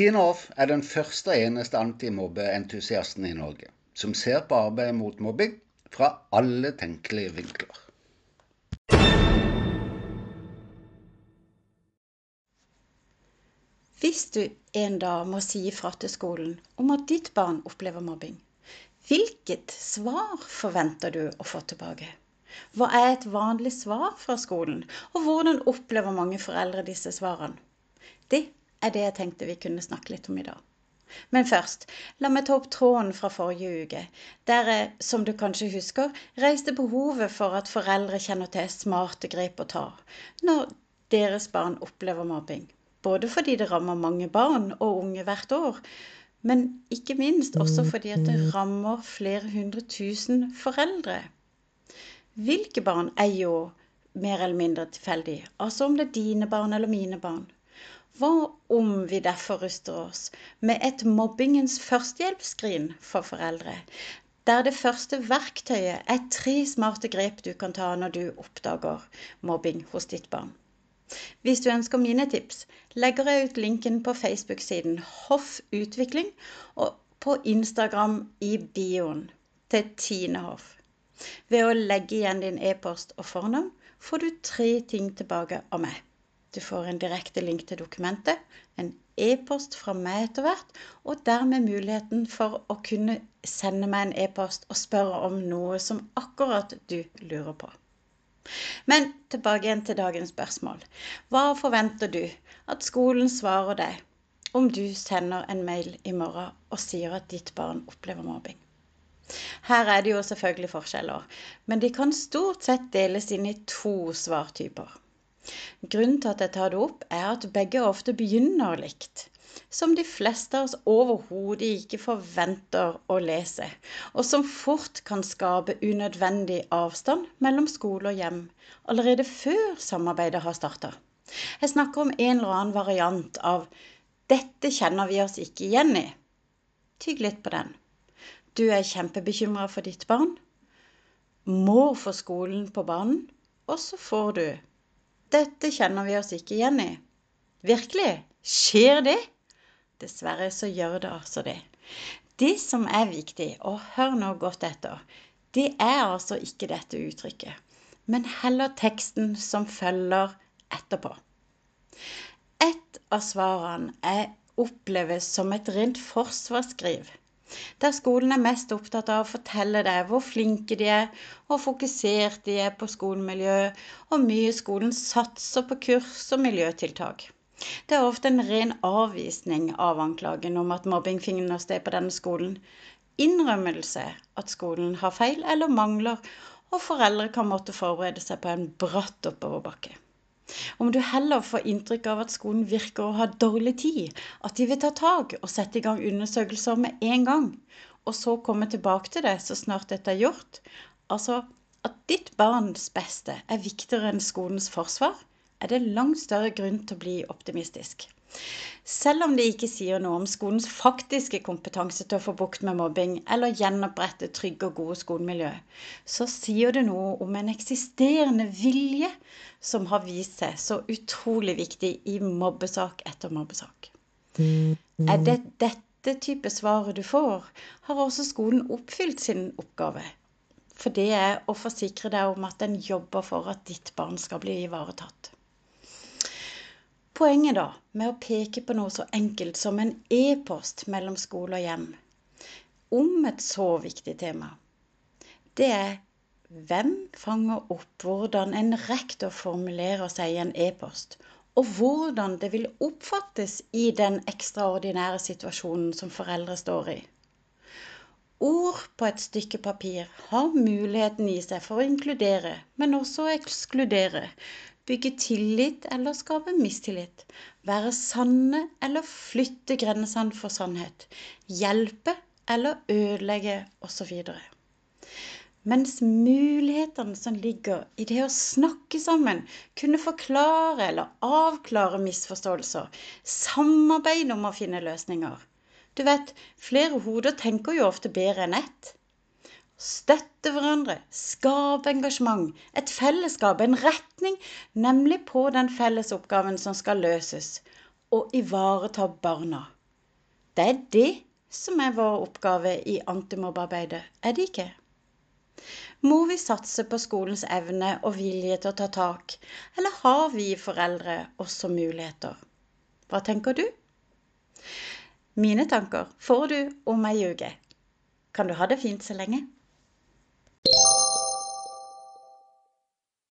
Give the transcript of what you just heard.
Tine Off er den første og eneste antimobbeentusiasten i Norge som ser på arbeidet mot mobbing fra alle tenkelige vinkler. Hvis du en dag må si ifra til skolen om at ditt barn opplever mobbing, hvilket svar forventer du å få tilbake? Hva er et vanlig svar fra skolen, og hvordan opplever mange foreldre disse svarene? Det er det jeg tenkte vi kunne snakke litt om i dag. Men først, la meg ta opp tråden fra forrige uke, der jeg, som du kanskje husker, reiste behovet for at foreldre kjenner til smarte grep å ta når deres barn opplever mobbing. Både fordi det rammer mange barn og unge hvert år, men ikke minst også fordi det rammer flere hundre tusen foreldre. Hvilke barn er jo mer eller mindre tilfeldig, altså om det er dine barn eller mine barn. Hva om vi derfor ruster oss med et mobbingens førstehjelpsskrin for foreldre, der det første verktøyet er tre smarte grep du kan ta når du oppdager mobbing hos ditt barn? Hvis du ønsker mine tips, legger jeg ut linken på Facebook-siden Hoff Utvikling og på Instagram i bioen til Tine Hoff. Ved å legge igjen din e-post og fornavn får du tre ting tilbake av meg. Du får en direkte link til dokumentet, en e-post fra meg etter hvert, og dermed muligheten for å kunne sende meg en e-post og spørre om noe som akkurat du lurer på. Men tilbake igjen til dagens spørsmål. Hva forventer du at skolen svarer deg om du sender en mail i morgen og sier at ditt barn opplever mobbing? Her er det jo selvfølgelig forskjeller, men de kan stort sett deles inn i to svartyper. Grunnen til at jeg tar det opp, er at begge ofte begynner likt. Som de fleste av oss overhodet ikke forventer å lese, og som fort kan skape unødvendig avstand mellom skole og hjem allerede før samarbeidet har starta. Jeg snakker om en eller annen variant av 'dette kjenner vi oss ikke igjen i'. Tygg litt på den. Du er kjempebekymra for ditt barn. Må få skolen på banen. Og så får du dette kjenner vi oss ikke igjen i. Virkelig? Skjer det? Dessverre så gjør det altså det. Det som er viktig, og hør nå godt etter, det er altså ikke dette uttrykket, men heller teksten som følger etterpå. Et av svarene er oppleves som et rent forsvarsskriv der skolen er mest opptatt av å fortelle deg hvor flinke de er, og fokusert de er på skolemiljø, og mye skolen satser på kurs og miljøtiltak. Det er ofte en ren avvisning av anklagen om at mobbing finner sted på denne skolen. Innrømmelse at skolen har feil eller mangler, og foreldre kan måtte forberede seg på en bratt oppoverbakke. Om du heller får inntrykk av at skolen virker å ha dårlig tid, at de vil ta tak og sette i gang undersøkelser med en gang, og så komme tilbake til det så snart dette er gjort, altså at ditt barns beste er viktigere enn skolens forsvar, er det langt større grunn til å bli optimistisk. Selv om det ikke sier noe om skolens faktiske kompetanse til å få bukt med mobbing eller gjenopprette trygge og gode skolemiljø, så sier det noe om en eksisterende vilje som har vist seg så utrolig viktig i mobbesak etter mobbesak. Er det dette type svaret du får, har også skolen oppfylt sin oppgave. For det er å forsikre deg om at den jobber for at ditt barn skal bli ivaretatt. Poenget da med å peke på noe så enkelt som en e-post mellom skole og hjem om et så viktig tema, det er hvem fanger opp hvordan en rektor formulerer seg i en e-post, og hvordan det vil oppfattes i den ekstraordinære situasjonen som foreldre står i. Ord på et stykke papir har muligheten i seg for å inkludere, men også ekskludere, bygge tillit eller skape mistillit, være sanne eller flytte grensene for sannhet, hjelpe eller ødelegge osv. Mens mulighetene som ligger i det å snakke sammen, kunne forklare eller avklare misforståelser, samarbeide om å finne løsninger. Du vet, flere hoder tenker jo ofte bedre enn ett. Støtte hverandre, skape engasjement, et fellesskap, en retning, nemlig på den felles oppgaven som skal løses, og ivareta barna. Det er det som er vår oppgave i antimobbearbeidet, er det ikke? Må vi satse på skolens evne og vilje til å ta tak, eller har vi foreldre også muligheter? Hva tenker du? Mine tanker får du om ei uke. Kan du ha det fint så lenge? you